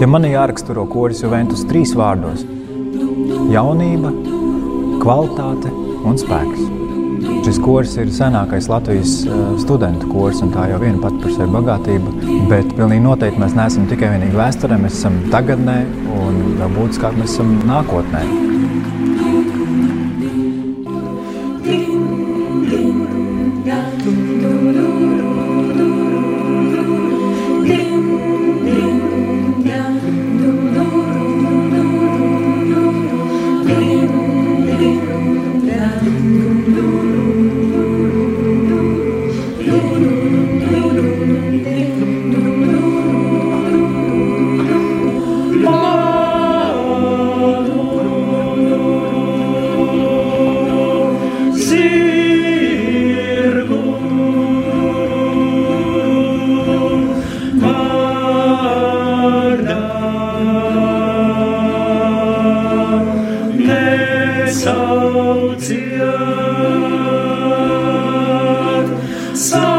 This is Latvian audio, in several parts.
Ja man jāraksturo koris Juventus trīs vārdos - jaunība, kvalitāte un spēks. Šis koris ir senākais Latvijas studentu koris, un tā jau viena pati par sevi bagātība. Bet pilnīgi noteikti mēs neesam tikai vienīgi vēsturē, mēs esam tagadnē, un vēl būtiskāk mēs esam nākotnē. So.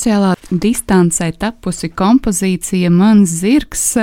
Sociālā distancē tapusi kompozīcija Mans zirgs.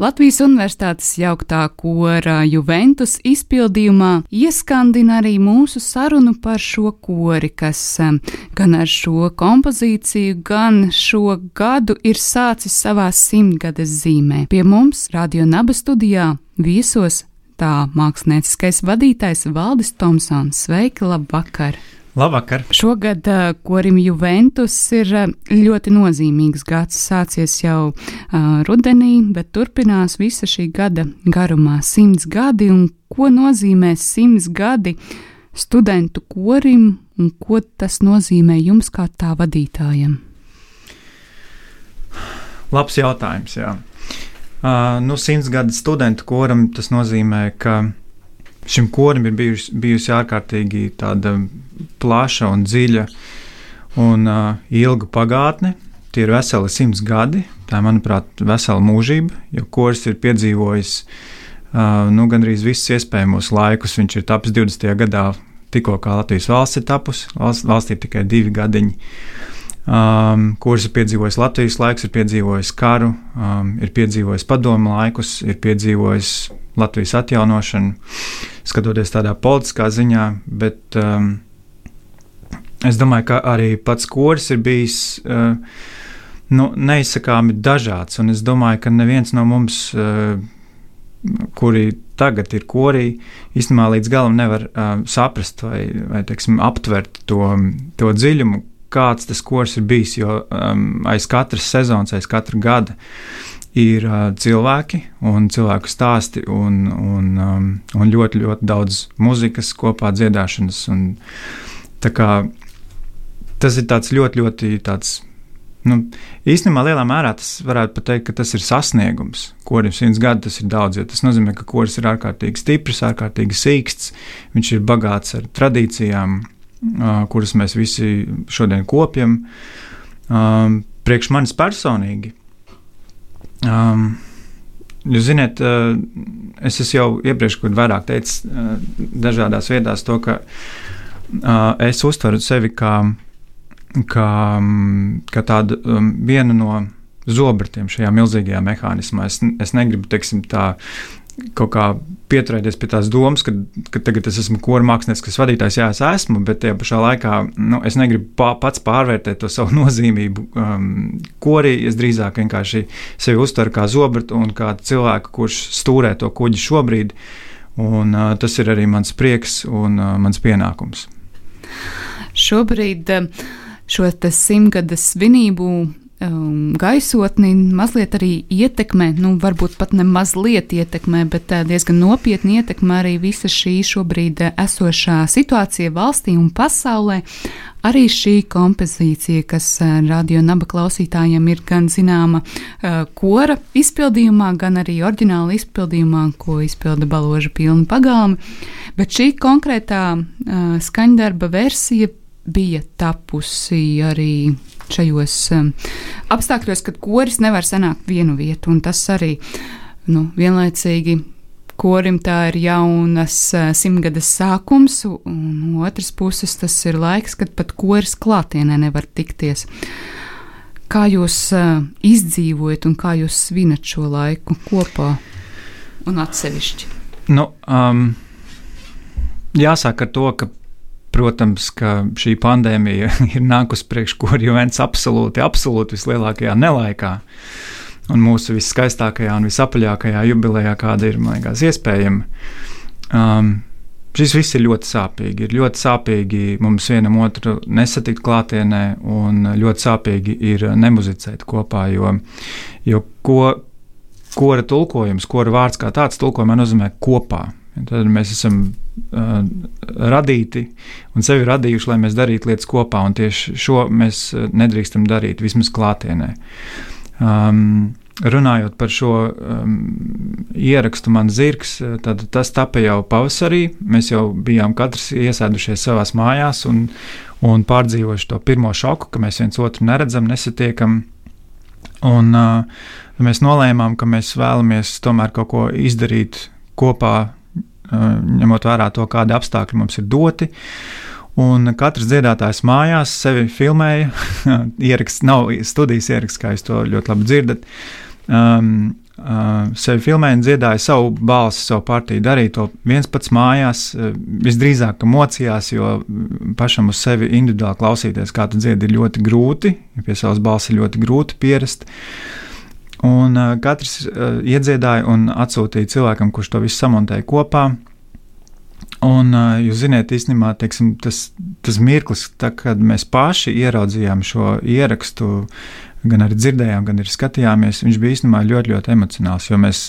Latvijas Universitātes jauktā kora Juventus izpildījumā ieskandina arī mūsu sarunu par šo kori, kas um, gan ar šo kompozīciju, gan šo gadu ir sācis savā simtgades zīmē. Pie mums Radio Naba studijā viesos tā mākslinieckais vadītājs Valdis Tomsons. Sveiki, labvakar! Labvakar! Šogad uh, korim Juventus ir uh, ļoti nozīmīgs gads. Sācies jau uh, rudenī, bet turpinās visa šī gada garumā - simts gadi. Un ko nozīmē simts gadi studentu korim un ko tas nozīmē jums kā tā vadītājam? Labs jautājums, jā. Uh, nu, simts gadi studentu koram tas nozīmē, ka šim korim ir bijusi, bijusi ārkārtīgi plaša un dziļa un uh, ilga pagātne. Tie ir veseli simts gadi. Tā ir, manuprāt, vesela mūžība, jo kurs ir piedzīvojis uh, nu, gandrīz visus iespējamos laikus. Viņš ir tapis 20. gadā, tikko kā Latvijas valsts ir tapusi. Valsts, valstī ir tikai divi gadiņi. Um, kurs ir piedzīvojis Latvijas laikus, ir piedzīvojis karu, um, ir piedzīvojis padomu laikus, ir piedzīvojis Latvijas atjaunošanu, skatoties tādā politiskā ziņā. Bet, um, Es domāju, ka arī pats koris ir bijis uh, nu, neizsakāmi dažāds. Un es domāju, ka neviens no mums, uh, kuri tagad ir korī, īstenībā līdz galam nevar uh, saprast vai, vai teiksim, aptvert to, to dziļumu, kāds tas kurs ir bijis. Jo um, aiz katras sezonas, aiz katra gada ir uh, cilvēki un cilvēku stāsti un, un, um, un ļoti, ļoti daudz muzikas kopā dziedāšanas. Un, kā tas ir ļoti, ļoti tāds. Nu, īstenībā lielā mērā tas varētu pateikt, ka tas ir sasniegums. Korim simts gadi tas ir daudz, jo tas nozīmē, ka koris ir ārkārtīgi stiprs, ārkārtīgi sīksts, viņš ir bagāts ar tradīcijām, uh, kuras mēs visi šodien kopjam. Um, priekš manis personīgi. Um, Jūs zināt, uh, es jau iepriekš, kur vairāk teicis, uh, dažādās vietās, to, ka uh, es uztveru sevi kā kā, mm, kā tāda um, viena no zobratiem šajā milzīgajā mehānismā. Es, es negribu, teiksim, tā kaut kā pieturēties pie tās domas, ka, ka tagad es esmu kora mākslinieks, kas vadītājs, jā, es esmu, bet tajā pašā laikā nu, es negribu pā, pats pārvērtēt to savu nozīmību. Um, korī es drīzāk vienkārši sevi uztveru kā zobratu un kā cilvēku, kurš stūrē to kuģi šobrīd. Un, uh, tas ir arī mans prieks un uh, mans pienākums. Šobrīd uh, šo simtgades svinību um, gaisotni mazliet arī ietekmē, nu, varbūt pat ne mazliet ietekmē, bet uh, diezgan nopietni ietekmē arī visa šī šobrīd uh, esošā situācija valstī un pasaulē. Arī šī kompozīcija, kas uh, radio naba klausītājiem ir gan zināma uh, kora izpildījumā, gan arī oriģināla izpildījumā, ko izpilda baloža pilna pagalma, bet šī konkrētā skaņdarba versija bija tapusi arī šajos um, apstākļos, kad koris nevar sanākt vienu vietu, un tas arī nu, vienlaicīgi. Korim tā ir jaunas uh, simtgades sākums, un no otras puses tas ir laiks, kad pat koris klātienē nevar tikties. Kā jūs uh, izdzīvojat un kā jūs svinat šo laiku kopā un atsevišķi? Nu, um, jāsāk ar to, ka Protams, ka šī pandēmija ir nākusi priekš kurjuvents absolūti, absolūti vislielākajā nelaikā. Un mūsu viskaistākajā un visapaļākajā jubilejā, kāda ir, man liekas, iespējama. Um, šis viss ir ļoti sāpīgi. Ir ļoti sāpīgi mums vienam otru nesatikt klātienē, un ļoti sāpīgi ir nemuzicēt kopā, jo, jo ko, kora tulkojums, kora vārds kā tāds tulkojumā nozīmē kopā. Tad mēs esam radīti un sevi radījuši, lai mēs darītu lietas kopā, un tieši šo mēs nedrīkstam darīt vismaz klātienē. Um, runājot par šo um, ierakstu, man zirgs, tad tas tapa jau pavasarī. Mēs jau bijām katrs iesēdušies savās mājās un, un pārdzīvojuši to pirmo šoku, ka mēs viens otru neredzam, nesatiekam. Un, uh, mēs nolēmām, ka mēs vēlamies tomēr kaut ko izdarīt kopā ņemot vērā to, kādi apstākļi mums ir doti. Un katrs dziedātājs mājās sevi filmēja. ieraksts nav studijas ieraksts, kā jūs to ļoti labi dzirdat. Um, uh, sevi filmēja un dziedāja savu balsi, savu partiju. Darīja to viens pats mājās, uh, visdrīzāk, ka mocījās, jo pašam uz sevi individuāli klausīties, kā tu dziedi, ir ļoti grūti. Pie savas balss ir ļoti grūti pierast. Un uh, katrs uh, iedziedāja un atsūtīja cilvēkam, kurš to visu samontēja kopā. Un uh, jūs zināt, īstenībā teiksim, tas, tas mirklis, tā, kad mēs paši ieraudzījām šo ierakstu, gan arī dzirdējām, gan arī skatījāmies, viņš bija īstenībā ļoti, ļoti emocionāls. Jo mēs,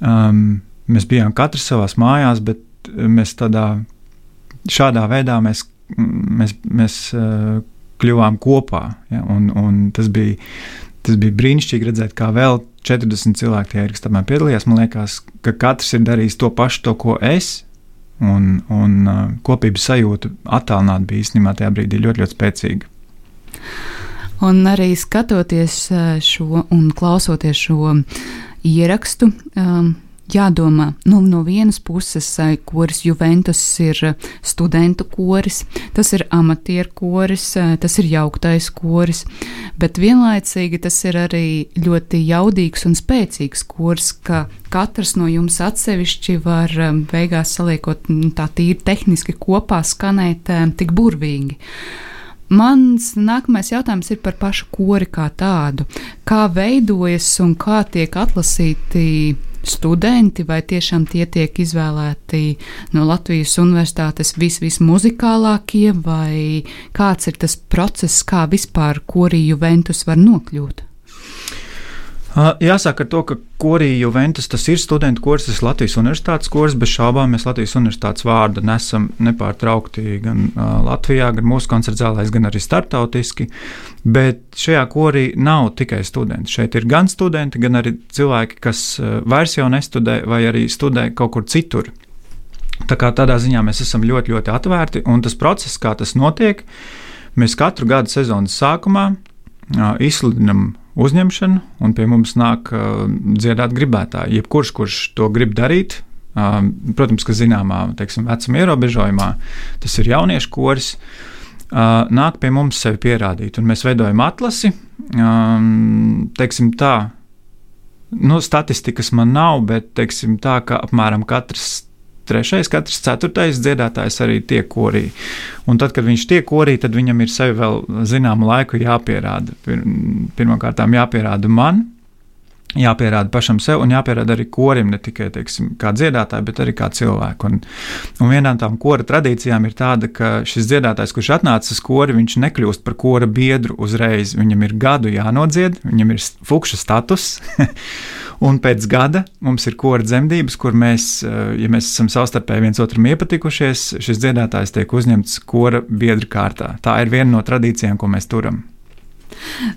um, mēs bijām katrs savā mājās, bet mēs tādā šādā veidā mēs, mēs, mēs uh, kļuvām kopā. Ja, un, un tas, bija, tas bija brīnišķīgi redzēt, kā vēl 40 cilvēki tajā ierakstā piedalījās. Man liekas, ka katrs ir darījis to pašu, to, ko es. Un, un uh, kopības sajūta attālināta bija īstenībā tajā brīdī ļoti, ļoti spēcīga. Un arī skatoties šo un klausoties šo ierakstu, um, jādomā, nu, no vienas puses, koris Juventus ir studentu koris, tas ir amatieru koris, tas ir jauktais koris, bet vienlaicīgi tas ir arī ļoti jaudīgs un spēcīgs koris, ka katrs no jums atsevišķi var beigās saliekot tā tīri tehniski kopā skanēt tik burvīgi. Mans nākamais jautājums ir par pašu kori kā tādu. Kā veidojas un kā tiek atlasīti studenti, vai tiešām tie tiek izvēlēti no Latvijas universitātes visvismuzikālākie, vai kāds ir tas process, kā vispār korī Juventus var nokļūt? Jāsaka to, ka korī Juventus tas ir studentu kurs, tas ir Latvijas universitātes kurs, bez šaubām mēs Latvijas universitātes vārdu nesam nepārtraukti gan uh, Latvijā, gan mūsu koncertzālēs, gan arī startautiski, bet šajā korī nav tikai studenti. Šeit ir gan studenti, gan arī cilvēki, kas vairs jau nestudē vai arī studē kaut kur citur. Tā kā tādā ziņā mēs esam ļoti, ļoti atvērti, un tas process, kā tas notiek, mēs katru gadu sezonas sākumā uh, izsludinam uzņemšanu, un pie mums nāk uh, dziedāt gribētāji. Jebkurš, kurš to grib darīt, uh, protams, ka zināmā teiksim, vecuma ierobežojumā, tas ir jauniešu koris, uh, nāk pie mums sevi pierādīt. Un mēs veidojam atlasi, um, teiksim tā. Nu, statistikas man nav, bet teiksim, tā, ka apmēram katrs trešais, katrs ceturtais dziedātājs arī tiek korī. Un tad, kad viņš tiek korī, tad viņam ir sevi vēl zināmu laiku jāpierāda. Pirmkārt, jāpierāda man, jāpierāda pašam sev un jāpierāda arī korim, ne tikai teiksim, kā dziedātājai, bet arī kā cilvēkam. Un, un viena no tām kora tradīcijām ir tāda, ka šis dziedātājs, kurš atnācis uz kori, viņš nekļūst par kora biedru uzreiz. Viņam ir gadu jānodzied, viņam ir fukša status. Un pēc gada mums ir kora dzemdības, kur mēs, eh, ja mēs esam savstarpēji viens otram iepatikušies, šis dziedātājs tiek uzņemts kora biedra kārtā. Tā ir viena no tradīcijām, ko mēs turam.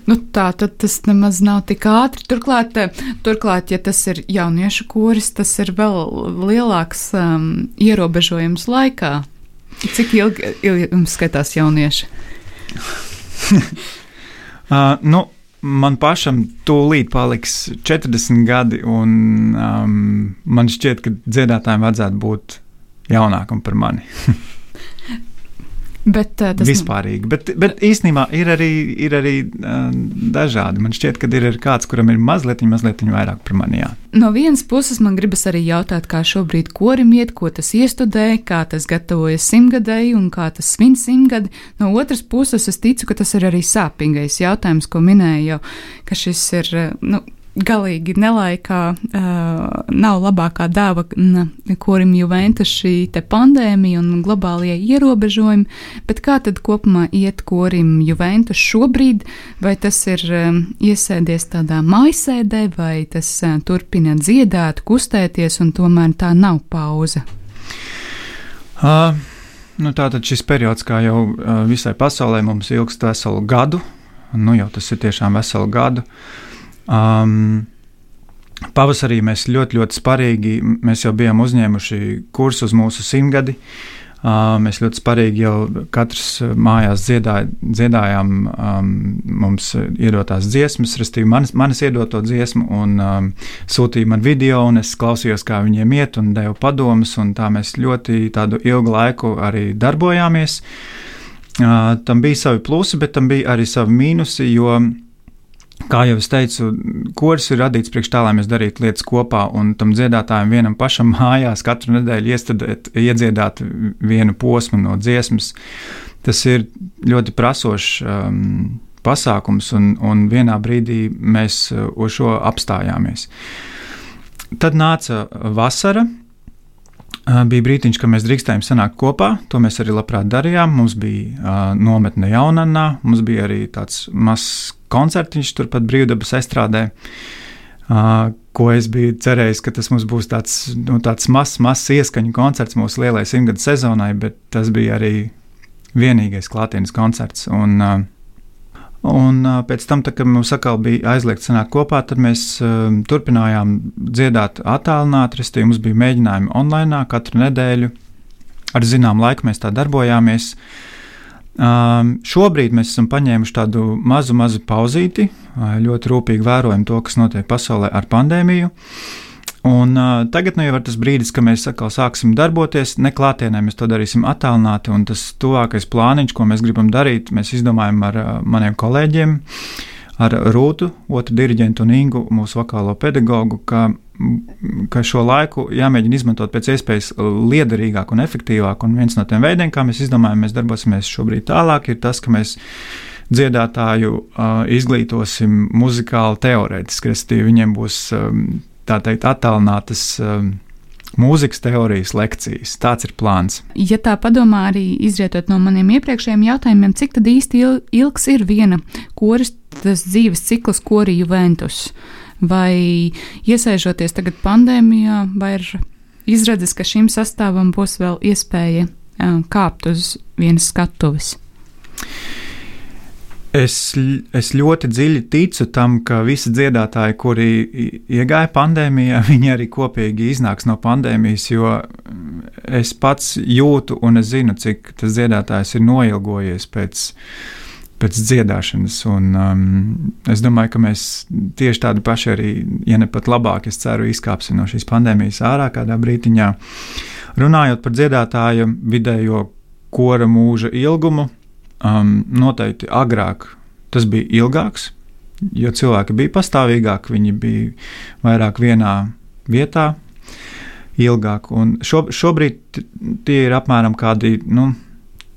Nu, tā tad tas nemaz nav tik ātri. Turklāt, eh, turklāt, ja tas ir jauniešu koris, tas ir vēl lielāks um, ierobežojums laikā. Cik ilgi, ilgi jums skatās jaunieši? uh, nu, man pašam tūlīt paliks 40 gadi, un um, man šķiet, ka dziedātājiem vajadzētu būt jaunākam par mani. Bet, uh, tas vispārīgi. Bet, bet īstenībā ir arī, ir arī uh, dažādi. Man šķiet, ka ir, kāds, kuram ir mazliet, mazliet vairāk par mani. Jā. No vienas puses, man gribas arī jautāt, kā šobrīd korim iet, ko tas iestudē, kā tas gatavojas simtgadēji un kā tas svin simtgadi. No otras puses, es ticu, ka tas ir arī sāpīgais jautājums, ko minēju ka šis ir. Nu, galīgi nelaikā uh, nav labākā dāva kurim Juventus šī pandēmija un globālie ierobežojumi, bet kā tad kopumā iet kurim Juventus šobrīd, vai tas ir um, iesēdies tādā maisēdē, vai tas uh, turpina dziedāt, kustēties, un tomēr tā nav pauze? Uh, nu Tātad šis periods, kā jau uh, visai pasaulē, mums ilgst veselu gadu. Nu, jau tas ir tiešām veselu gadu. Uh, Um, Pavasarī mēs ļoti, ļoti sparīgi, mēs jau bijām uzņēmuši kursu uz mūsu simtgadi. Mēs ļoti sparīgi jau katrs mājās dziedāj, dziedājām um, mums iedotās dziesmas, respektīvi manis, manis iedoto dziesmu, un um, sūtīja man video, un es klausījos, kā viņiem iet, un devu padomus, un tā mēs ļoti ilgu laiku arī darbojāmies. Uh, tam bija savi plusi, bet tam bija arī savi mīnusi, jo Kā jau es teicu, kurs ir radīts priekš tā, lai mēs darītu lietas kopā, un tam dziedātājam vienam pašam mājās katru nedēļu iestudēt, iedziedāt vienu posmu no dziesmas. Tas ir ļoti prasošs um, pasākums, un, un vienā brīdī mēs uh, uz šo apstājāmies. Tad nāca vasara, bija brīdiņš, kad mēs drīkstējām sanākt kopā. To mēs arī labprāt darījām. Mums bija uh, nometne Jaunanā, mums bija arī tāds mazs koncertiņš turpat brīvdabas estrādē. Uh, ko es biju cerējis, ka tas būs tāds, nu, tāds mazs, mazs ieskaņu koncerts mūsu lielai simtgadu sezonai, bet tas bija arī vienīgais klātienes koncerts. Un, uh, Un pēc tam, tā, kad mums atkal bija aizliegts sanākt kopā, tad mēs uh, turpinājām dziedāt attālināti. Restīvi mums bija mēģinājumi online katru nedēļu. Ar zināmu laiku mēs tā darbojāmies. Um, šobrīd mēs esam paņēmuši tādu mazu, mazu pauzīti, ļoti rūpīgi vērojam to, kas notiek pasaulē ar pandēmiju. Uh, Un, uh, tagad nu, jau ir tas brīdis, kad mēs atkal sāksim darboties. Neklātienē mēs to darīsim attālināti, un tas tuvākais plāniņš, ko mēs gribam darīt, mēs izdomājam ar uh, maniem kolēģiem, ar Rūtu, otru diriģentu un Ingu, mūsu vokālo pedagogu, ka, ka šo laiku jāmēģina izmantot pēc iespējas liederīgāk un efektīvāk. Un viens no tiem veidiem, kā mēs izdomājam, mēs darbosimies šobrīd tālāk, ir tas, ka mēs dziedātāju uh, izglītosim muzikāli teorētiski, viņiem būs um, tā teikt, attālinātas. Um, mūzikas teorijas lekcijas. Tāds ir plāns. Ja tā padomā, arī izrietot no maniem iepriekšējiem jautājumiem, cik tad īsti ilgs ir viena koris dzīves cikls, kori Juventus? Vai iesaižoties tagad pandēmijā, vai ir izredzes, ka šim sastāvam būs vēl iespēja uh, kāpt uz vienas skatuves? Es, es ļoti dziļi ticu tam, ka visi dziedātāji, kuri iegāja pandēmijā, viņi arī kopīgi iznāks no pandēmijas, jo es pats jūtu un es zinu, cik tas dziedātājs ir noilgojies pēc, pēc dziedāšanas. Un, um, es domāju, ka mēs tieši tādi paši arī, ja ne pat labāk, es ceru, izkāpsim no šīs pandēmijas ārā kādā brīdiņā. Runājot par dziedātāju vidējo kora mūža ilgumu Um, noteikti agrāk tas bija ilgāks, jo cilvēki bija pastāvīgāki, viņi bija vairāk vienā vietā, ilgāk. Un šo, šobrīd tie ir apmēram kādi. Nu,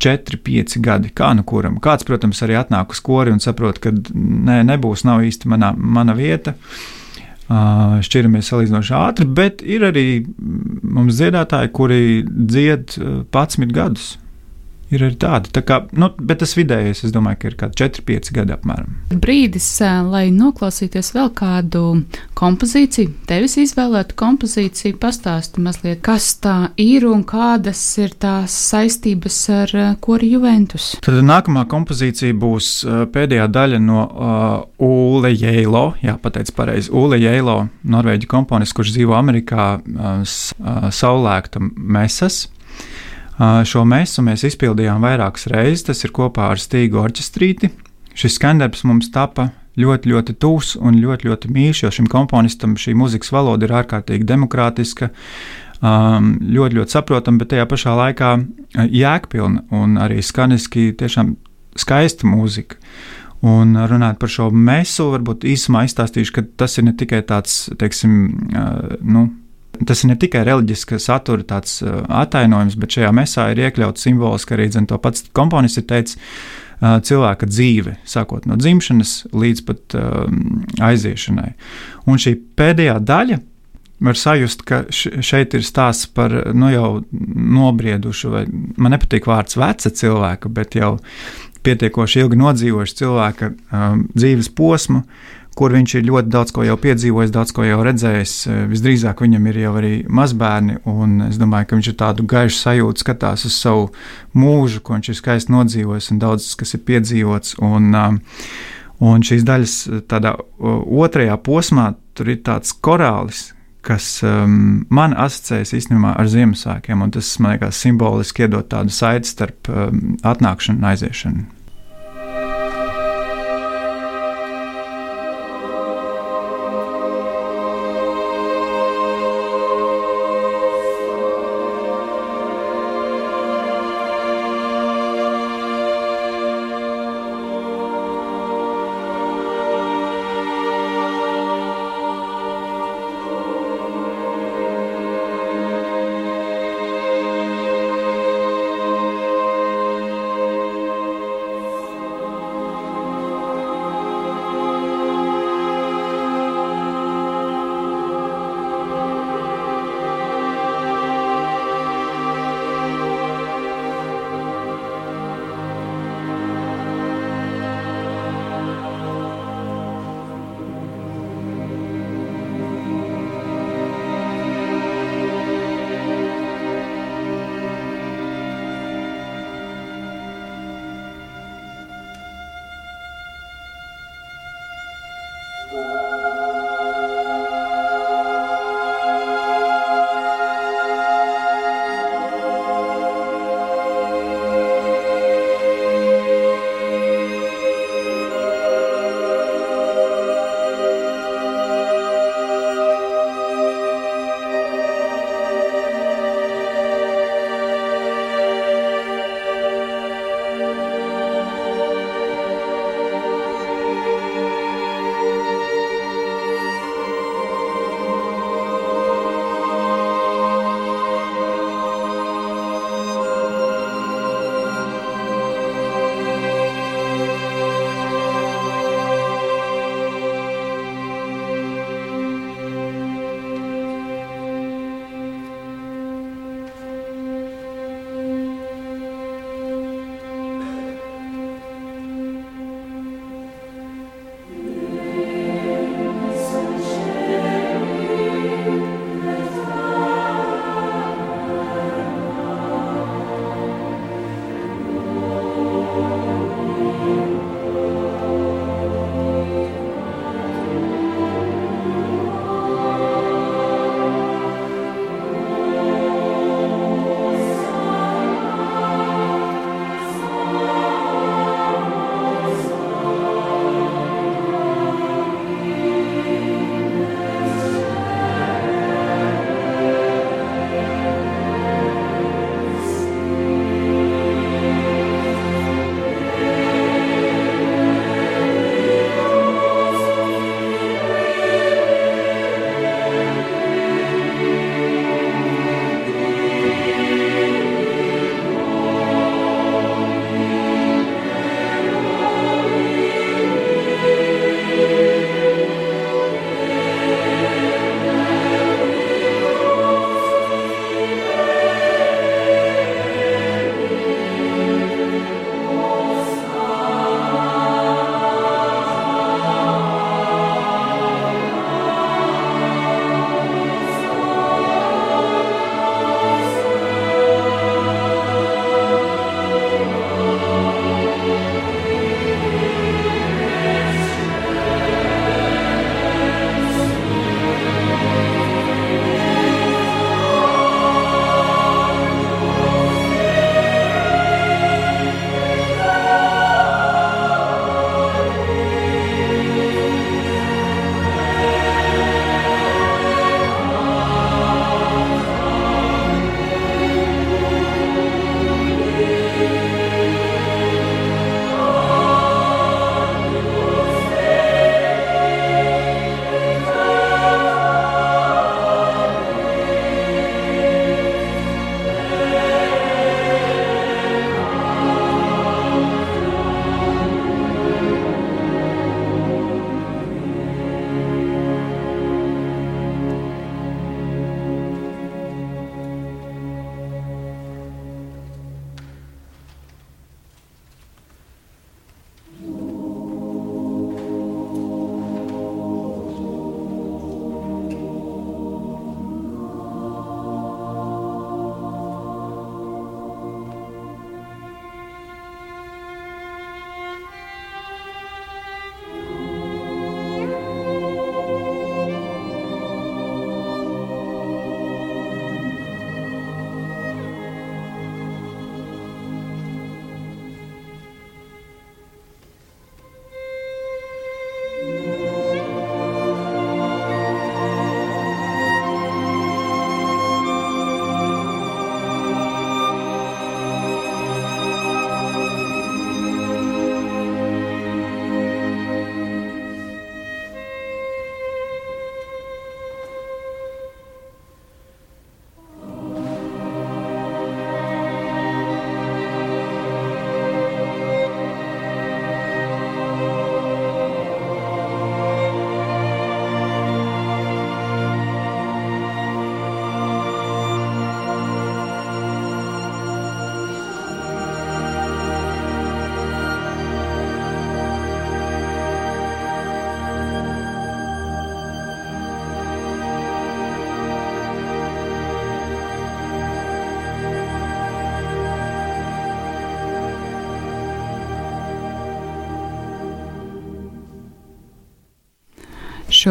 4, 5 gadi. Kā nu kuram? Kāds, protams, arī atnāk uz kori un saprot, ka nē, nebūs, nav īsti manā, mana vieta. Uh, šķiramies salīdzinoši ātri, bet ir arī mums dziedātāji, kuri dzied 11 gadus ir arī tāda. Tā kā, nu, bet tas vidējais, es domāju, ka ir kaut kādi 4-5 gadi apmēram. Brīdis, lai noklausīties vēl kādu kompozīciju, tevis izvēlētu kompozīciju, pastāsti mazliet, kas tā ir un kādas ir tās saistības ar kori Juventus. Tad nākamā kompozīcija būs pēdējā daļa no uh, Ule Jēlo, jā, pateic pareizi, Ule Jēlo, norvēģi komponists, kurš dzīvo Amerikā, uh, saulēkta mesas. Šo mēsu mēs izpildījām vairākas reizes, tas ir kopā ar Stīgu orķestrīti. Šis skandarbs mums tapa ļoti, ļoti tūs un ļoti, ļoti mīļš, jo šim komponistam šī mūzikas valoda ir ārkārtīgi demokrātiska, ļoti, ļoti saprotama, bet tajā pašā laikā jēgpilna un arī skaniski tiešām skaista mūzika. Un runājot par šo mēsu, varbūt īsumā izstāstīšu, ka tas ir ne tikai tāds, teiksim, nu, Tas ir ne tikai reliģiska satura tāds, uh, attainojums, bet šajā mesā ir iekļauts simboliski arī to pats komponists ir teicis. Uh, cilvēka dzīve, sākot no dzimšanas līdz pat um, aiziešanai. Un šī pēdējā daļa var sajust, ka šeit ir stāsts par nu, jau nobriedušu, vai man nepatīk vārds veca cilvēka, bet jau pietiekoši ilgi nodzīvojuši cilvēka um, dzīves posmu, uh, kur viņš ir ļoti daudz ko jau piedzīvojis, daudz ko jau redzējis. Eh, visdrīzāk viņam ir jau arī mazbērni, un es domāju, ka viņš ir tādu gaišu sajūtu, skatās uz savu mūžu, ko viņš ir skaisti nodzīvojis, un daudz kas ir piedzīvots. Un, um, un šīs daļas tādā otrajā posmā tur ir tāds korālis. Kas um, man asociējas īstenībā ar Ziemassvētkiem, un tas man liekas simboliski iedot tādu saiti starp um, atnākšanu un aiziešanu.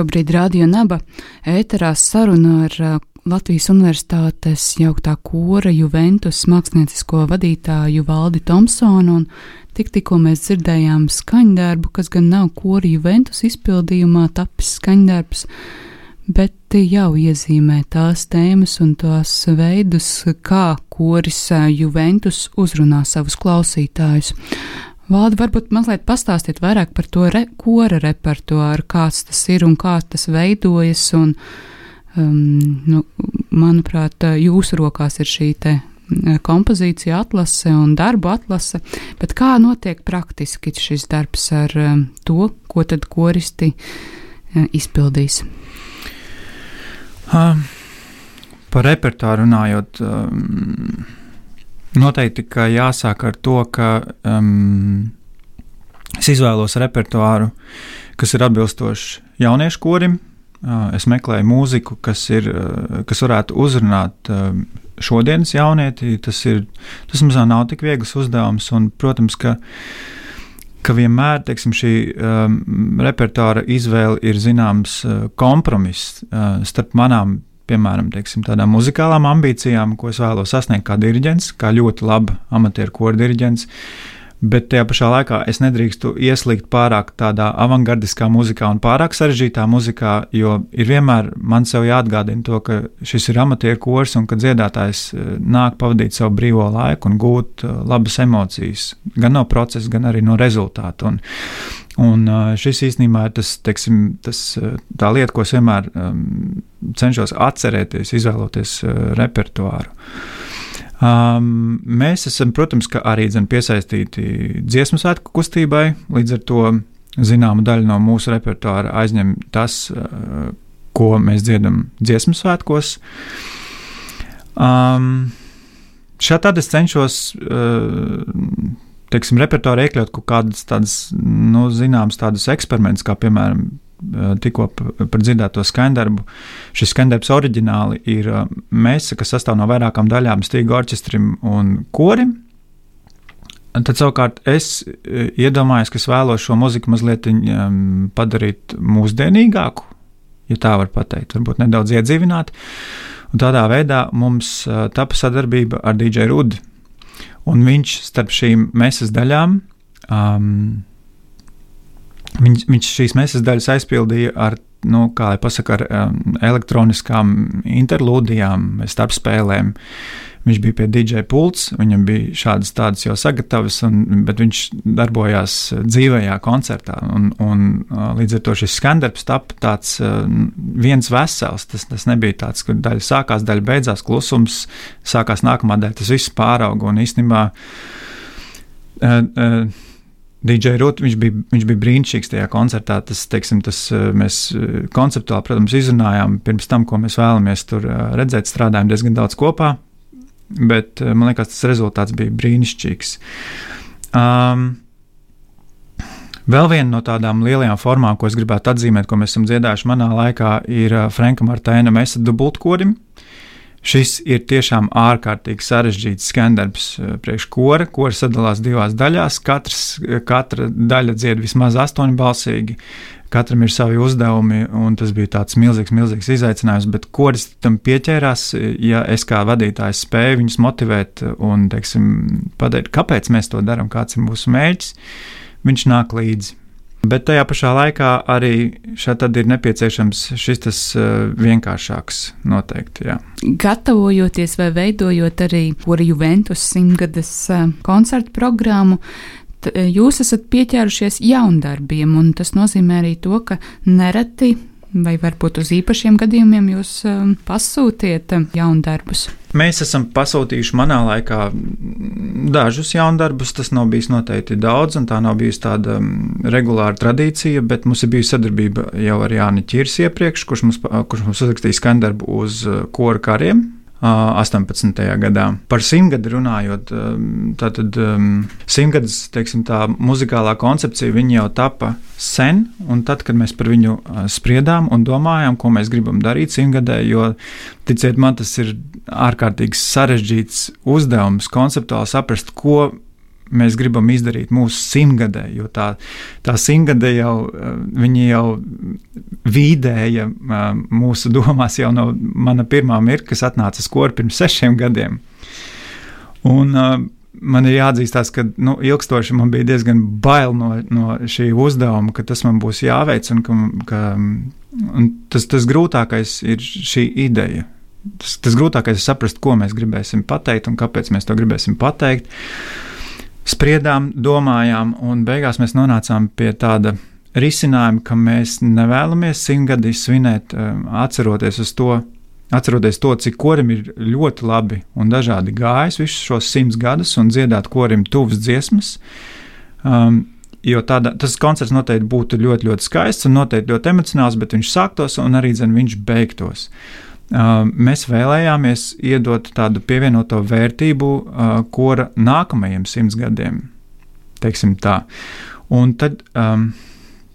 Šobrīd Radio Naba ēterā saruna ar Latvijas Universitātes jauktā kora Juventus māksliniecisko vadītāju Valdi Thompsonu, un tik tikko mēs dzirdējām skaņdarbu, kas gan nav kora Juventus izpildījumā tapis skaņdarbs, bet jau iezīmē tās tēmas un tās veidus, kā koris Juventus uzrunā savus klausītājus. Valdi, varbūt mazliet pastāstiet vairāk par to re, kora repertuāru, kāds tas ir un kā tas veidojas. Un, um, nu, manuprāt, jūsu rokās ir šī te kompozīcija atlase un darbu atlase, bet kā notiek praktiski šis darbs ar um, to, ko tad koristi uh, izpildīs? Um, par repertuāru runājot. Um, Noteikti, ka jāsāk ar to, ka um, es izvēlos repertuāru, kas ir atbilstošs jauniešu korim. Uh, es meklēju mūziku, kas, ir, uh, kas varētu uzrunāt uh, šodienas jaunieti. Tas, ir, tas mums nav tik viegls uzdevums, un, protams, ka, ka vienmēr teiksim, šī um, repertuāra izvēle ir zināms uh, kompromiss uh, starp manām piemēram, teiksim, tādām muzikālām ambīcijām, ko es vēlos sasniegt kā diriģents, kā ļoti laba amatieru kora diriģents. Bet tajā pašā laikā es nedrīkstu ieslīgt pārāk tādā avangardiskā muzikā un pārāk sarežģītā muzikā, jo ir vienmēr man sev jāatgādina to, ka šis ir amatieru kurs un ka dziedātājs eh, nāk pavadīt savu brīvo laiku un gūt eh, labas emocijas, gan no procesa, gan arī no rezultātu. Un, Un šis īstenībā ir tas, teiksim, tas, tā lieta, ko es vienmēr um, cenšos atcerēties, izvēloties uh, repertuāru. Um, mēs esam, protams, arī dzen, piesaistīti dziesmu svētku kustībai, līdz ar to zināmu daļu no mūsu repertuāra aizņem tas, uh, ko mēs dziedam dziesmu svētkos. Um, Šādi es cenšos uh, teiksim, repertuārā iekļaut kaut kādas tādas, nu, zināmas tādas eksperimentus, kā piemēram tikko par dzirdēto skandarbu. Šis skandarbs oriģināli ir mēsa, kas sastāv no vairākām daļām, stīgu orķestrim un korim. Tad savukārt es iedomājos, ka es vēlos šo muziku mazliet padarīt mūsdienīgāku, ja tā var teikt, varbūt nedaudz iedzīvināt. Un tādā veidā mums tapa sadarbība ar DJ Rudi Un viņš starp šīm mesas daļām, um, viņš, viņš šīs mesas daļas aizpildīja ar, nu, kā lai pasaka, ar um, elektroniskām interlūdijām, starpspēlēm. Viņš bija pie DJ pults, viņam bija šādas tādas jau sagatavas, un, bet viņš darbojās dzīvajā koncertā. Un, un, līdz ar to šis skandarbs tapu tāds viens vesels. Tas, tas nebija tāds, kur daļa sākās, daļa beidzās, klusums, sākās nākamā daļa. Tas viss pārauga un īstenībā. Uh, uh, DJ Rūta, viņš bija, viņš bija brīnišķīgs tajā koncertā. Tas, teiksim, tas mēs konceptuāli, protams, izrunājām pirms tam, ko mēs vēlamies tur redzēt. Strādājām diezgan daudz kopā bet eh, man liekas, tas rezultāts bija brīnišķīgs. Um, Vēl viena no tādām lielajām formām, ko es gribētu atzīmēt, ko mēs esam dziedājuši manā laikā, ir uh, Franka Martēna Mesa dubultkorim. Šis ir tiešām ārkārtīgi sarežģīts skandarbs uh, priekš kora. Kora sadalās divās daļās. Katrs, katra daļa dzied vismaz astoņbalsīgi. Katram ir savi uzdevumi, un tas bija tāds milzīgs, milzīgs izaicinājums. Bet kuris tam pieķērās, ja es kā vadītājs spēju viņus motivēt un teiksim, pateikt, kāpēc mēs to darām, kāds ir mūsu mērķis, viņš nāk līdzi. Bet tajā pašā laikā arī šeit ir nepieciešams šis tas uh, vienkāršāks noteikti. Jā. Gatavojoties vai veidojot arī Juventus simtgades uh, koncertu programmu, jūs esat pieķērušies jaundarbiem, un tas nozīmē arī to, ka nereti vai varbūt uz īpašiem gadījumiem jūs um, pasūtiet um, jaundarbus? Mēs esam pasūtījuši manā laikā dažus jaundarbus. Tas nav bijis noteikti daudz, un tā nav bijusi tāda um, regulāra tradīcija, bet mums ir bijusi sadarbība jau ar Jāni Čirs iepriekš, kurš mums, kurš mums uzrakstīja skandarbu uz uh, kora kariem. 18. gadā. Par simtgadi runājot, tātad simtgadus, tā muzikālā koncepcija jau tapa sen, un tad, kad mēs par viņu spriedām un domājām, ko mēs gribam darīt simtgadē, jo, ticiet man, tas ir ārkārtīgi sarežģīts uzdevums konceptuāli saprast, ko mēs gribam izdarīt mūsu simtgadē, jo tā, tā simtgade jau, viņi jau vīdēja mūsu domās jau no mana pirmā mirkļa, kas atnāca skolu pirms sešiem gadiem. Un, man ir jāatzīstās, ka nu, ilgstoši man bija diezgan bail no, no šī uzdevuma, ka tas man būs jāveic, un, ka, ka, un tas, tas grūtākais ir šī ideja. Tas, tas grūtākais ir saprast, ko mēs gribēsim pateikt un kāpēc mēs to gribēsim pateikt. Spriedām, domājām, un beigās mēs nonācām pie tāda risinājuma, ka mēs nevēlamies simtgadi svinēt, atceroties uz to, Atceroties to, cik korim ir ļoti labi un dažādi gājis visus šos simts gadus un dziedāt korim tuvas dziesmas. Um, jo tāda, tas koncerts noteikti būtu ļoti, ļoti skaists un noteikti ļoti emocionāls, bet viņš sāktos un arī zin, viņš beigtos. Uh, mēs vēlējāmies iedot tādu pievienoto vērtību uh, kora nākamajiem simts gadiem. Un tad um,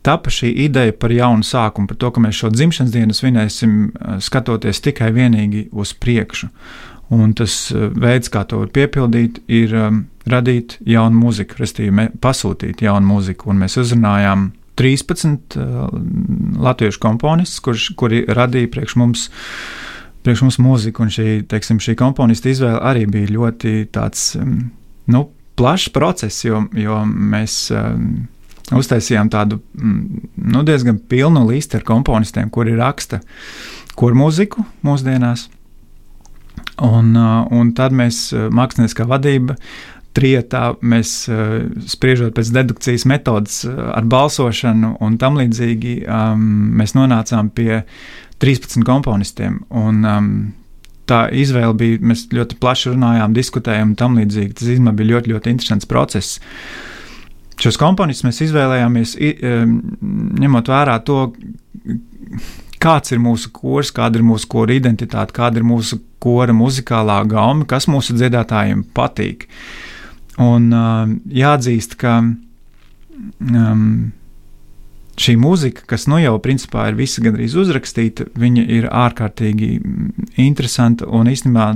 tapa šī ideja par jaunu sākumu, par to, ka mēs šo dzimšanas dienu svinēsim eh, skatoties tikai vienīgi uz priekšu. Un tas veids, kā to piepildīt, ir um, radīt jaunu mūziku, respektīvi pasūtīt jaunu mūziku. Un mēs uzrunājām 13 uh, latviešu komponistus, kuri radīja priekš mums, priekš mums mūziku. Un šī, teiksim, šī komponista izvēle arī bija ļoti tāds, um, nu, plašs process, jo, jo mēs. Um, uztaisījām tādu mm, nu, diezgan pilnu listu ar komponistiem, kuri raksta kur mūziku mūsdienās. Un, uh, un tad mēs, uh, māksliniekā vadība, trietā, mēs uh, spriežot pēc dedukcijas metodas ar balsošanu un tam līdzīgi, um, mēs nonācām pie 13 komponistiem. Un, um, tā izvēle bija, mēs ļoti plaši runājām, diskutējām un tam līdzīgi. Tas īstenībā bija ļoti, ļoti interesants process. Šos komponistus mēs izvēlējāmies ņemot vērā to, kāds ir mūsu kurs, kāda ir mūsu kora identitāte, kāda ir mūsu kora muzikālā gauma, kas mūsu dziedātājiem patīk. Un uh, jāatzīst, ka um, šī mūzika, kas nu jau principā ir visa gandrīz uzrakstīta, viņa ir ārkārtīgi interesanta un īstenībā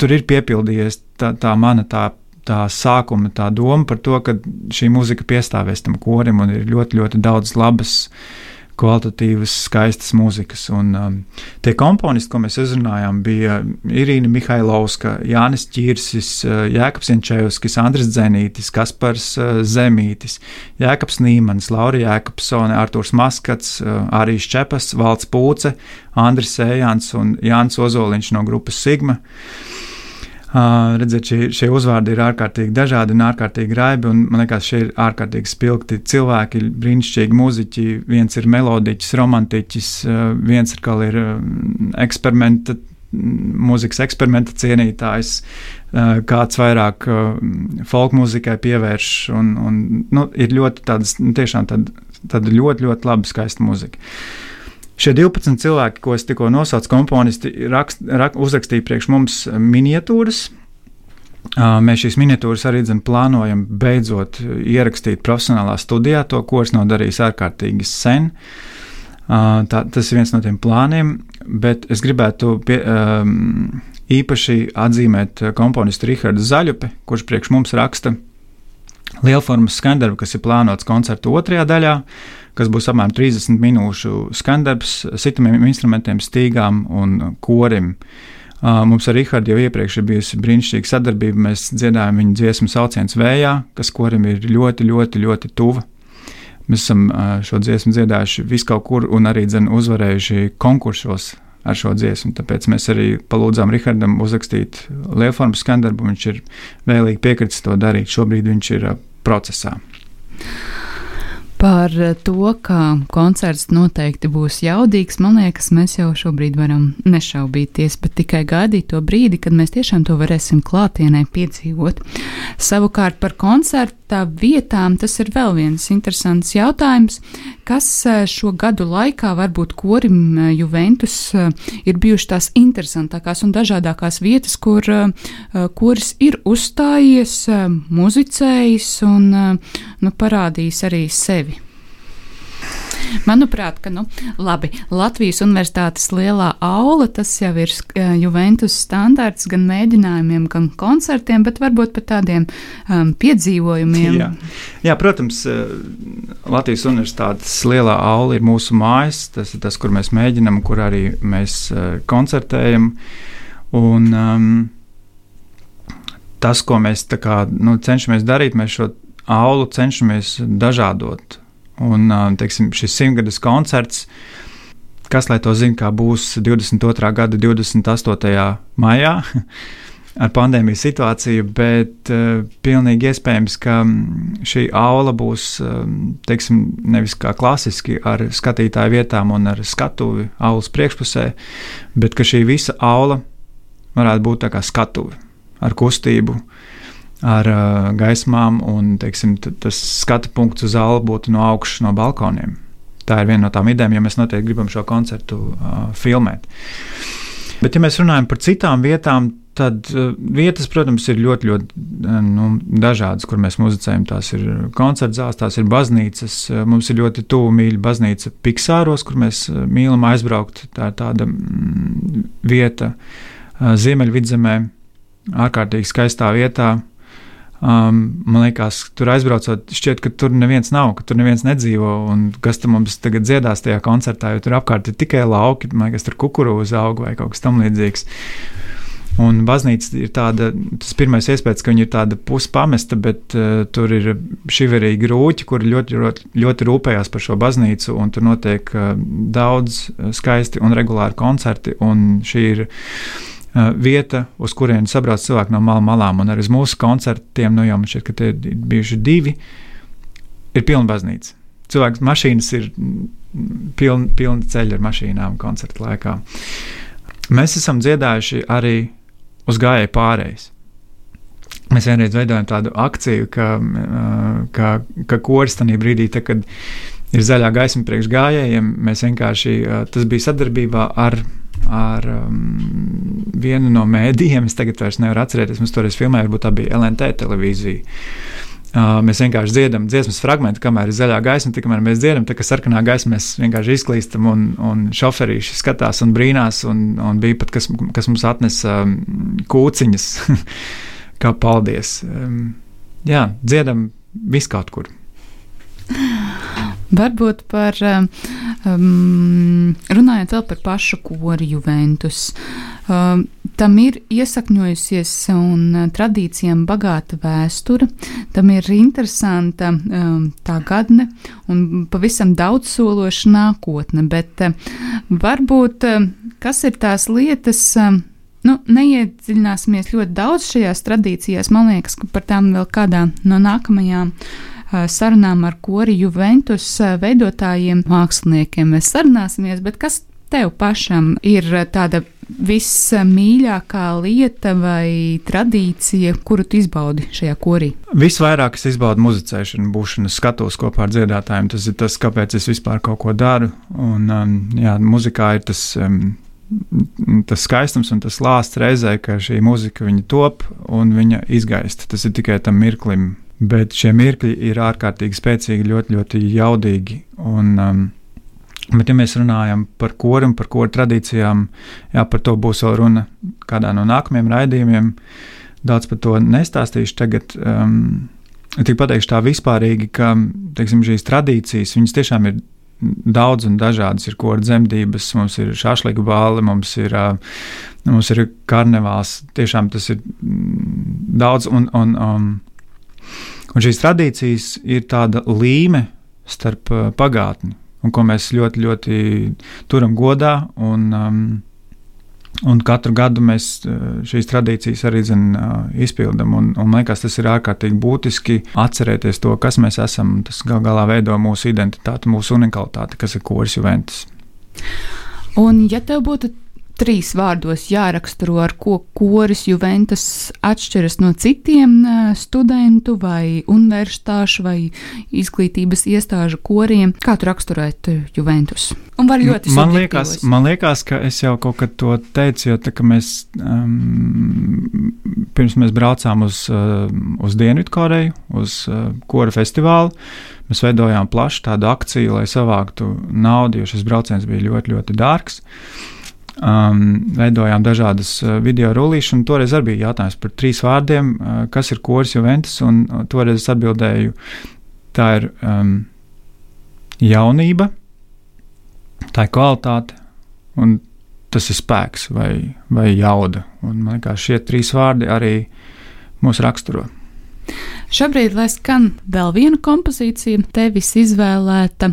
tur ir piepildījies tā, tā mana tā tā sākuma tā doma par to, ka šī mūzika piestāvēs tam korim un ir ļoti, ļoti daudz labas, kvalitatīvas, skaistas mūzikas. Un, um, tie komponisti, ko mēs uzrunājām, bija Irīna Mihailovska, Jānis Čirsis, uh, Jēkabs Jančevskis, Andris Zenītis, Kaspars uh, Zemītis, Jēkabs Nīmans, Laura Jēkabsone, Artūrs Maskats, uh, Arīs Čepas, Valds Pūce, Andris Ejāns un Jānis Ozoliņš no grupas Sigma. Uh, Uh, redziet, šie, šie uzvārdi ir ārkārtīgi dažādi un ārkārtīgi raibi. Un, man liekas, šie ir ārkārtīgi spilgti cilvēki, brīnišķīgi muzeķi. Viens ir melodiķis, romantiķis, uh, viens ir, ir eksperimenta, mūzikas eksperimenta cienītājs, uh, kāds vairāk folk mūzikai pievērš. Un, un, nu, ir ļoti tādas, tiešām tāda, tāda ļoti, ļoti laba, skaista mūzika. Šie 12 cilvēki, ko es tikko nosaucu, komponisti, rakst, rak, uzrakstīja priekš mums miniatūras. Mēs šīs miniatūras arī dzen, plānojam beidzot ierakstīt profesionālā studijā. To kurs nav darījis ārkārtīgi sen. Tā, tas ir viens no tiem plāniem, bet es gribētu pie, um, īpaši atzīmēt komponistu Rahardu Zaļupi, kurš priekš mums raksta lielformas skandarbu, kas ir plānots koncerta otrajā daļā. Uh, kas būs apmēram 30 minūšu skandarbs sitamiem instrumentiem, stīgām un korim. Mums ar Rīgārdu jau iepriekš ir bijusi brīnišķīga sadarbība. Mēs dziedājam viņa dziesmu sauciens vējā, kas korim ir ļoti, ļoti, ļoti tuva. Mēs esam šo dziesmu dziedājuši viskaur kur un arī dzen, uzvarējuši konkursos ar šo dziesmu. Tāpēc mēs arī palūdzām Rīgardam uzrakstīt lielformu skandarbu. Viņš ir vēlīgi piekritis to darīt. Šobrīd viņš ir procesā. Par to, ka koncerts noteikti būs jaudīgs, man liekas, mēs jau šobrīd varam nešaubīties, bet tikai gaidīt to brīdi, kad mēs tiešām to varēsim klātienē piedzīvot. Savukārt par koncerta vietām tas ir vēl viens interesants jautājums, kas eh, šo gadu laikā varbūt korim eh, Juventus eh, ir bijuši tās interesantākās un dažādākās vietas, kur koris ir uzstājies, muzicējis un nu, parādījis arī sevi. Manuprāt, ka nu, labi, Latvijas Universitātes lielā aula tas jau ir uh, Juventus standarts gan mēģinājumiem, gan koncertiem, bet varbūt pat tādiem um, piedzīvojumiem. Jā. Jā, protams, Latvijas Universitātes lielā aula ir mūsu mājas. Tas ir tas, kur mēs mēģinām, kur arī mēs uh, koncertējam. Un, um, tas, ko mēs kā, nu, cenšamies darīt, mēs šo aulu cenšamies dažādot. Un teiksim, šis simtgades koncerts, kas lai to zina, kā būs 22. gada 28. maijā. Ar pandēmijas situāciju, bet uh, pilnīgi iespējams, ka šī aula būs um, teiksim, nevis kā klasiski ar skatītāju vietām un ar skatuvi aulas priekšpusē, bet ka šī visa aula varētu būt kā skatuve ar kustību, ar uh, gaismām, un teiksim, tas skatu punkts uz zāli būtu no augšas, no balkoniem. Tā ir viena no tām idejām, ja mēs noteikti gribam šo koncertu uh, filmēt. Bet, ja mēs runājam par citām vietām, tad uh, vietas, protams, ir ļoti, ļoti nu, dažādas, kur mēs muzicējam. Tās ir koncerta zāles, tās ir baznīcas. Mums ir ļoti tuvu mīļa baznīca Piksāros, kur mēs mīlam aizbraukt. Tā ir tāda mm, vieta Ziemeļvidzemē ārkārtīgi skaistā vietā. Um, man liekas, tur aizbraucot, šķiet, ka tur neviens nav, ka tur neviens nedzīvo. Kas tur mums tagad dziedās tajā koncertā, jo tur apkārt ir tikai lauki, man liekas, tur kukurūza aug vai kaut kas tamlīdzīgs. Un baznīca ir tāda, tas pirmais iespējas, ka viņa ir tāda puspamesta, bet uh, tur ir šiverīgi rūķi, kuri ļoti, ļoti, ļoti rūpējās par šo baznīcu, un tur notiek uh, daudz skaisti un regulāri koncerti, un šī ir Uh, vieta, uz kurien sabrauc cilvēki no malām, malām. Un arī uz mūsu koncertiem, nu jau man šķiet, ka tie ir bijuši divi, ir pilna baznīca. Cilvēks mašīnas ir pilni, pilni ceļi ar mašīnām koncerta laikā. Mēs esam dziedājuši arī uz gājēju pārējais. Mēs vienreiz veidojam tādu akciju, ka, uh, ka, ka koris tajā brīdī, te, kad ir zaļā gaisma priekš gājējiem, mēs vienkārši uh, tas bija sadarbībā ar ar um, vienu no mēdījiem. Es tagad vairs nevaru atcerēties, mums toreiz filmēja, varbūt tā bija LNT televīzija. Uh, mēs vienkārši dziedam dziesmas fragment, kamēr ir zaļā gaisma, tikmēr mēs dziedam, tā kā sarkanā gaisma mēs vienkārši izklīstam, un, un šoferīši skatās un brīnās, un, un bija pat kas, kas mums atnesa um, kūciņas, kā paldies. Um, jā, dziedam viskaut kur. Varbūt par um, um, runājot vēl par pašu kori Juventus. Um, tam ir iesakņojusies un uh, tradīcijām bagāta vēsture, tam ir interesanta um, tā gadne un pavisam daudz sološa nākotne, bet uh, varbūt uh, kas ir tās lietas, uh, Nu, neiedziļināsimies ļoti daudz šajās tradīcijās. Man liekas, ka par tām vēl kādā no nākamajām sarunām ar kori Juventus veidotājiem, māksliniekiem mēs sarunāsimies, bet kas tev pašam ir tāda vismīļākā lieta vai tradīcija, kuru tu izbaudi šajā korī? Visvairāk es izbaudu muzicēšanu, būšanu skatos kopā ar dziedātājiem. Tas ir tas, kāpēc es vispār kaut ko daru. Un, um, jā, muzikā ir tas. Um, Tas skaistums un tas lāsts reizē, ka šī muzika top un viņa izgaista. Tas ir tikai tam mirklim, Bet šie mirkļi ir ārkārtīgi spēcīgi, ļoti, ļoti jaudīgi. Un, um, bet, ja mēs runājam par koru un par koru tradīcijām, jā, par to būs vēl runa kādā no nākamajiem raidījumiem. Daudz par to nestāstīšu tagad. Um, Tik pateikšu tā vispārīgi, ka teiksim, šīs tradīcijas tiešām ir daudz un dažādas. Ir koru dzemdības, mums ir šāφliku bāli, mums ir, uh, mums ir karnevāls. Tiešām tas ir mm, daudz. Un, un, um, Un šīs tradīcijas ir tāda līme starp uh, pagātni, un ko mēs ļoti, ļoti turam godā. Un, um, un katru gadu mēs uh, šīs tradīcijas arī zin, uh, izpildām. Un, un liekas, tas ir ārkārtīgi būtiski atcerēties to, kas mēs esam. Tas gal galā veido mūsu identitāti, mūsu unikalitāti, kas ir koris Juventus. Un, ja tev būtu trīs vārdos jāraksturo, ar ko koris Juventus atšķiras no citiem studentu vai universitāšu vai izglītības iestāžu koriem, kā tu raksturētu Juventus? Un var ļoti man liekas, man liekas, ka es jau kaut kad to teicu, jo tā, mēs, um, pirms mēs braucām uz, uh, uz Dienvidkoreju, uz uh, kora festivālu, mēs veidojām plašu tādu akciju, lai savāktu naudu, jo šis brauciens bija ļoti, ļoti dārgs. Uh, Um, veidojām dažādas uh, video rullīšas, un toreiz arī bija jautājums par trīs vārdiem, uh, kas ir koris Juventus, un uh, toreiz atbildēju, tā ir um, jaunība, tā ir kvalitāte, un tas ir spēks vai, vai jauda. Un man liekas, šie trīs vārdi arī mūs raksturo. Šobrīd, lai skan vēl viena kompozīcija, tevis izvēlēta,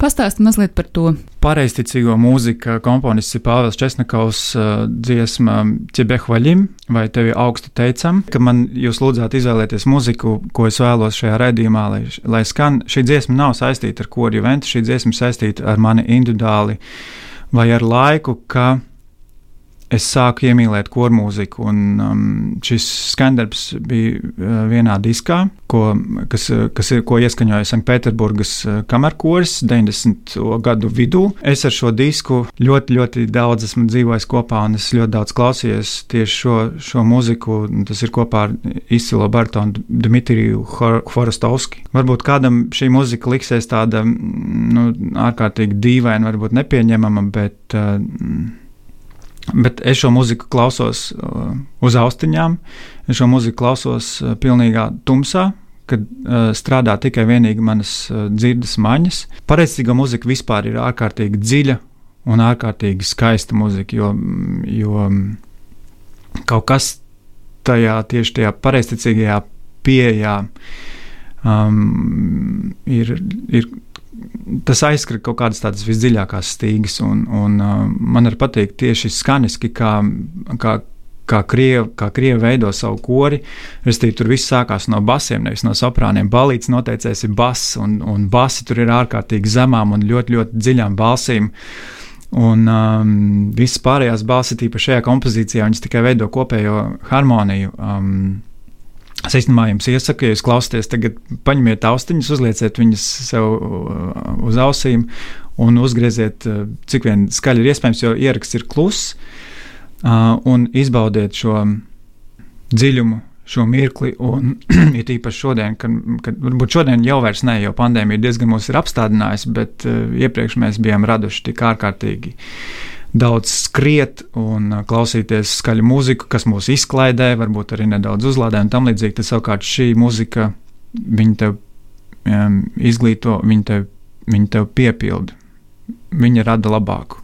pastāsti mazliet par to. Pareizticīgo mūziku komponists ir Pāvils Česnakovs uh, dziesma Ķebehvaļim, vai tevi augstu teicam, ka man jūs lūdzāt izvēlēties muziku, ko es vēlos šajā raidījumā, lai, lai skan. Šī dziesma nav saistīta ar kori eventu, šī dziesma saistīta ar mani individuāli vai ar laiku, ka es sāku iemīlēt kormūziku. Un, um, šis skandarbs bija uh, vienā diskā, ko, kas, kas ir, ko ieskaņoja Sanktpēterburgas uh, kamerkoris 90. gadu vidū. Es ar šo disku ļoti, ļoti daudz esmu dzīvojis kopā, un es ļoti daudz klausījos tieši šo, šo mūziku. Tas ir kopā ar izcilo Bartonu Dmitriju Horostovski. Varbūt kādam šī muzika liksies tāda nu, ārkārtīgi dīvaina, varbūt nepieņemama, bet uh, Bet es šo mūziku klausos uh, uz austiņām, es šo mūziku klausos uh, pilnīgā tumsā, kad uh, strādā tikai manas uh, dzirdes maņas. Pareizsīga muzika vispār ir ārkārtīgi dziļa un ārkārtīgi skaista muzika, jo, jo kaut kas tajā tieši tajā pareizticīgajā pieejā um, ir, ir tas aizskar kaut kādas tādas visdziļākās stīgas, un, un uh, man arī patīk tieši skaniski, kā, kā, kā krievi, kā krievi veido savu kori. Restīvi, tur viss sākās no basiem, nevis no soprāniem. Balīts noteicējis ir bass, un, un basi tur ir ārkārtīgi zemām un ļoti, ļoti dziļām balsīm. Un um, visas pārējās balsis, tīpaši šajā kompozīcijā, viņas tikai veido kopējo harmoniju. Um, Es īstenībā jums iesaku, ja jūs klausāties, tagad paņemiet austiņas, uzlieciet viņas sev uh, uz ausīm un uzgrieziet, uh, cik vien skaļi ir iespējams, jo ieraksts ir kluss, uh, un izbaudiet šo dziļumu, šo mirkli. Un ir īpaši šodien, kad, kad varbūt šodien jau vairs ne, jo pandēmija diezgan mūs ir apstādinājusi, bet iepriekš mēs bijām raduši tik ārkārtīgi daudz skriet un uh, klausīties skaļu mūziku, kas mūs izklaidē, varbūt arī nedaudz uzlādē un tam līdzīgi. Tas savukārt šī mūzika, viņa tev um, izglīto, viņa tev, viņa tev piepilda, viņa rada labāku.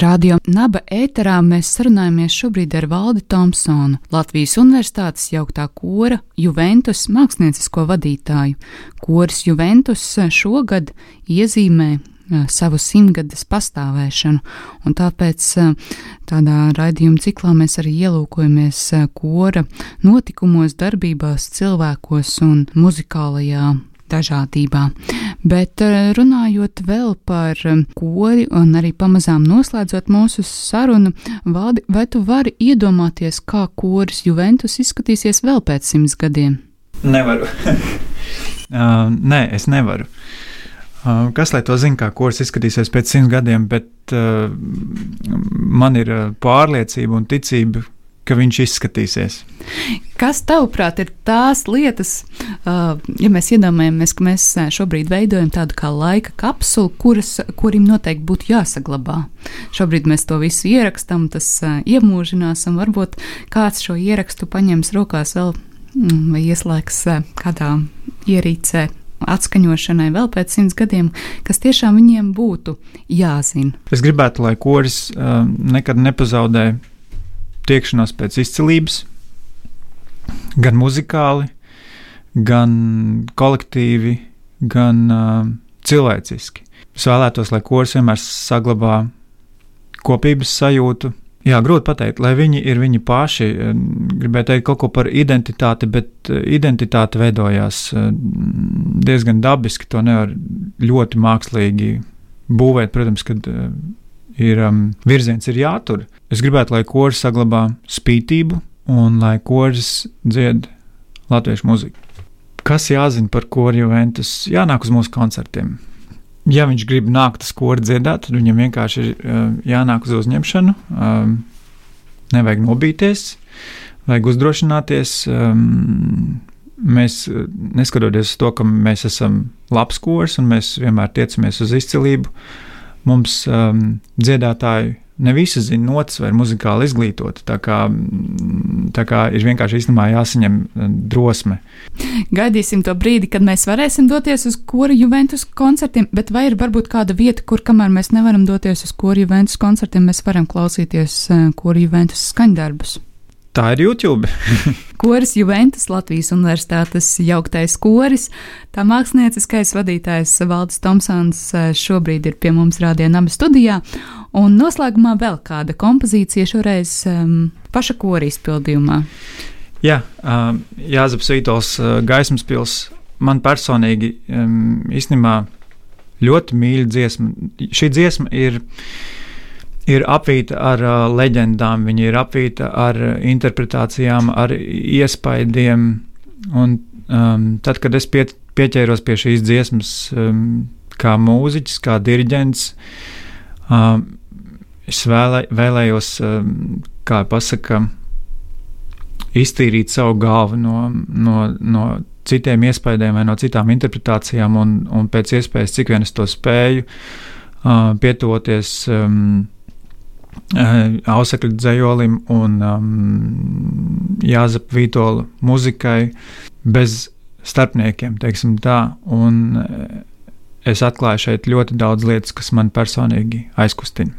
Radio Naba ēterā mēs sarunājamies šobrīd ar Valdi Thompsonu, Latvijas Universitātes jauktā kora Juventus māksliniecisko vadītāju. Koris Juventus šogad iezīmē eh, savu simtgades pastāvēšanu, un tāpēc eh, tādā raidījuma ciklā mēs arī ielūkojamies eh, kora notikumos, darbībās, cilvēkos un muzikālajā dažādībā. Bet eh, runājot vēl par eh, kori un arī pamazām noslēdzot mūsu sarunu, Valdi, vai tu vari iedomāties, kā koris Juventus izskatīsies vēl pēc simts gadiem? Nevaru. uh, nē, es nevaru. Uh, kas lai to zina, kā kurs izskatīsies pēc simts gadiem, bet uh, man ir pārliecība un ticība, ka viņš izskatīsies. Kas tavuprāt ir tās lietas, ja mēs iedomājamies, ka mēs šobrīd veidojam tādu kā laika kapsulu, kuras, kurim noteikti būtu jāsaglabā? Šobrīd mēs to visu ierakstām, tas iemūžinās, un varbūt kāds šo ierakstu paņems rokās vēl mm, vai ieslēgs kādā ierīcē atskaņošanai vēl pēc simts gadiem, kas tiešām viņiem būtu jāzina. Es gribētu, lai koris uh, nekad nepazaudē tiekšanos pēc izcilības, gan muzikāli, gan kolektīvi, gan uh, cilvēciski. Es vēlētos, lai kurs vienmēr saglabā kopības sajūtu. Jā, grūti pateikt, lai viņi ir viņi paši. Gribēju teikt kaut ko par identitāti, bet identitāte veidojās diezgan dabiski. To nevar ļoti mākslīgi būvēt. Protams, kad ir um, virziens ir jātur. Es gribētu, lai koris saglabā spītību un lai koris dzied latviešu muziku. Kas jāzina par kori Juventus? Jānāk uz mūsu koncertiem. Ja viņš grib nākt uz kori dziedāt, tad viņam vienkārši ir uh, jānāk uz uzņemšanu. Um, nevajag nobīties, vajag uzdrošināties. Um, mēs, neskatoties uz to, ka mēs esam labs kurs un mēs vienmēr tiecamies uz izcilību, uh, mums um, dziedātāji ne visi zina notis vai ir muzikāli izglītoti. Tā kā, mm, tā kā ir vienkārši īstenībā jāsaņem um, drosme. Gaidīsim to brīdi, kad mēs varēsim doties uz kora Juventus koncertiem, bet vai ir varbūt kāda vieta, kur kamēr mēs nevaram doties uz kora Juventus koncertiem, mēs varam klausīties uh, kora Juventus skaņdarbus? Tā ir YouTube. koris Juventus, Latvijas Universitātes jauktais koris. Tā mākslinieckais vadītājs Valdis Tomsons eh, šobrīd ir pie mums Rādījuma studijā. Un noslēgumā vēl kāda kompozīcija, šoreiz um, paša kora izpildījumā. Jā, um, Jāzeps Vītols, uh, Gaismas pils. Man personīgi um, īstenībā ļoti mīļa dziesma. Šī dziesma ir ir apvīta ar uh, leģendām, viņa ir apvīta ar interpretācijām, ar iespaidiem. Un, um, tad, kad es pie, pieķēros pie šīs dziesmas, um, kā mūziķis, kā diriģents, um, es vēlē, vēlējos, um, kā pasaka, iztīrīt savu galvu no, no, no citiem iespaidiem vai no citām interpretācijām, un, un pēc iespējas, cik vien es to spēju, uh, pietuvoties. Um, Ausekļa dzējolim un um, Jāzep Vītola muzikai bez starpniekiem, teiksim tā. Un uh, es atklāju šeit ļoti daudz lietas, kas man personīgi aizkustina.